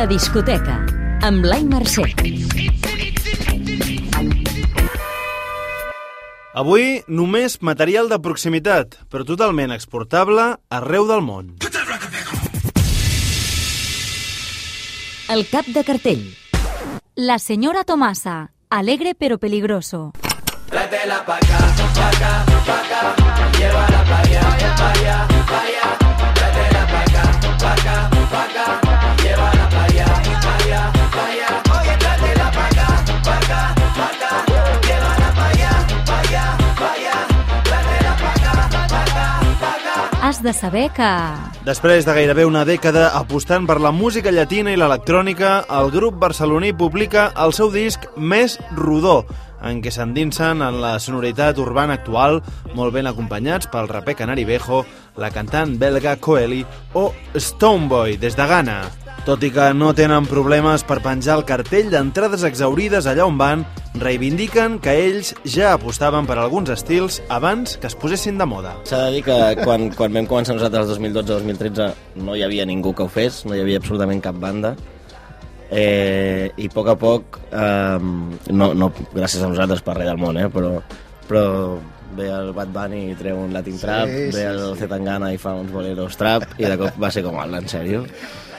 La discoteca, amb Blai Mercè. Avui només material de proximitat, però totalment exportable arreu del món. El cap de cartell. La señora Tomasa, alegre pero peligroso. De saber que... Després de gairebé una dècada apostant per la música llatina i l'electrònica, el grup barceloní publica el seu disc més rodó, en què s'endinsen en la sonoritat urbana actual, molt ben acompanyats pel raper canari Bejo, la cantant belga Coeli o Stoneboy, des de Ghana. Tot i que no tenen problemes per penjar el cartell d'entrades exaurides allà on van, reivindiquen que ells ja apostaven per alguns estils abans que es posessin de moda. S'ha de dir que quan, quan vam començar nosaltres el 2012-2013 no hi havia ningú que ho fes, no hi havia absolutament cap banda. Eh, I a poc a poc, eh, no, no gràcies a nosaltres per res del món, eh, però, però ve el Bad Bunny i treu un Latin Trap, sí, ve el Zetangana i fa uns boleros trap, i de cop va ser com, "Hola, en sèrio?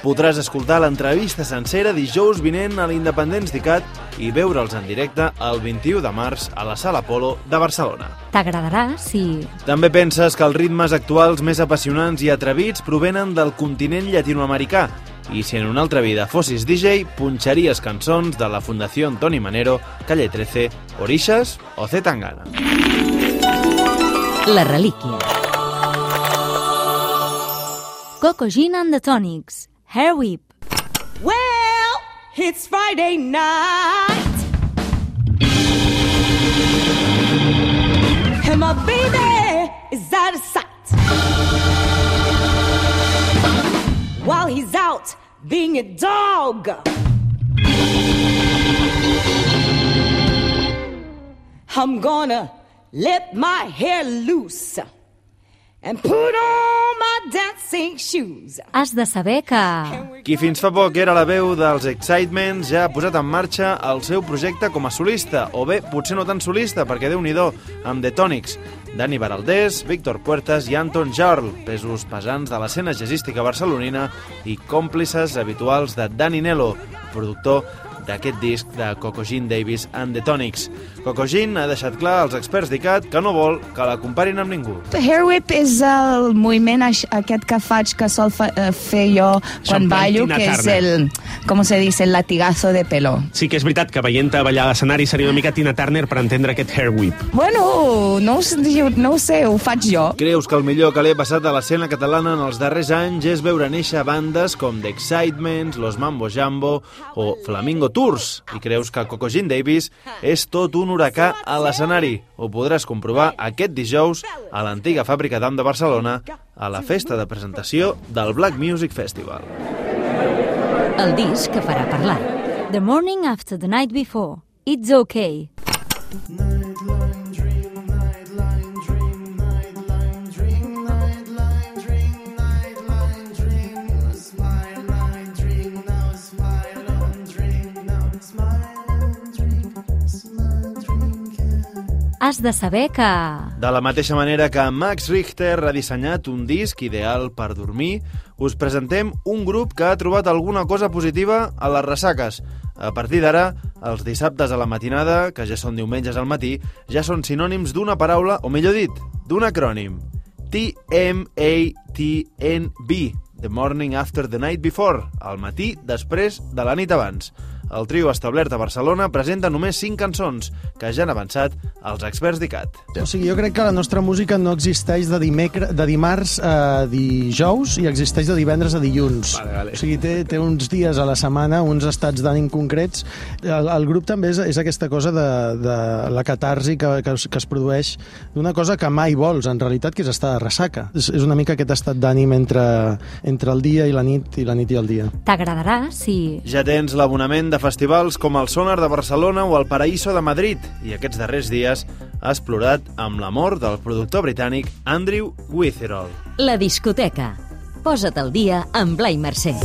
Podràs escoltar l'entrevista sencera dijous vinent a l'Independents d'ICAT i veure'ls en directe el 21 de març a la Sala Polo de Barcelona. T'agradarà si... També penses que els ritmes actuals més apassionants i atrevits provenen del continent llatinoamericà i si en una altra vida fossis DJ, punxaries cançons de la Fundació Antoni Manero, Calle 13, Orixas o Zetangana. La relíquia. Coco Gin and the Tonics, Hair Whip. Well, it's Friday night. And my baby is out of sight. While he's out being a dog. I'm gonna let my hair loose and put on my dancing shoes. Has de saber que... Qui fins fa poc era la veu dels Excitements ja ha posat en marxa el seu projecte com a solista, o bé, potser no tan solista, perquè déu nhi amb The Tonics. Dani Baraldés, Víctor Puertas i Anton Jarl, pesos pesants de l'escena jazzística barcelonina i còmplices habituals de Dani Nelo, productor d'aquest disc de Coco Jean Davis and the Tonics. Coco Jean ha deixat clar als experts d'ICAT que no vol que la comparin amb ningú. Hair whip és el moviment aquest que faig que sol fa, eh, fer jo quan ballo, que és el, com se dice, el latigazo de pelo. Sí que és veritat que veient-te ballar a l'escenari seria una mica Tina Turner per entendre aquest hair whip. Bueno, no ho, sé- no ho sé, ho faig jo. Creus que el millor que li ha passat a l'escena catalana en els darrers anys és veure néixer bandes com The Excitements, Los Mambo Jambo o Flamingo Tours? I creus que Coco Jean Davis és tot un huracà a l'escenari? Ho podràs comprovar aquest dijous a l'antiga fàbrica d'Am de Barcelona a la festa de presentació del Black Music Festival. El disc que farà parlar. The morning after the night before. It's okay. Has de saber que... De la mateixa manera que Max Richter ha dissenyat un disc ideal per dormir, us presentem un grup que ha trobat alguna cosa positiva a les ressaques. A partir d'ara, els dissabtes a la matinada, que ja són diumenges al matí, ja són sinònims d'una paraula, o millor dit, d'un acrònim. T-M-A-T-N-B, The Morning After the Night Before, al matí després de la nit abans. El trio establert a Barcelona presenta només 5 cançons, que ja han avançat els experts d'ICAT. O sigui, jo crec que la nostra música no existeix de, dimecre, de dimarts a dijous i existeix de divendres a dilluns. Vale, vale. O sigui, té, té uns dies a la setmana, uns estats d'ànim concrets. El, el grup també és, és aquesta cosa de, de la catarsi que, que, es, que es produeix d'una cosa que mai vols, en realitat, que és estar de ressaca. És, és una mica aquest estat d'ànim entre, entre el dia i la nit i la nit i el dia. T'agradarà si... Ja tens l'abonament de festivals com el Sonar de Barcelona o el Paraíso de Madrid i aquests darrers dies has plorat amb l'amor del productor britànic Andrew Witherall. La discoteca. Posa't al dia amb Blai Mercè.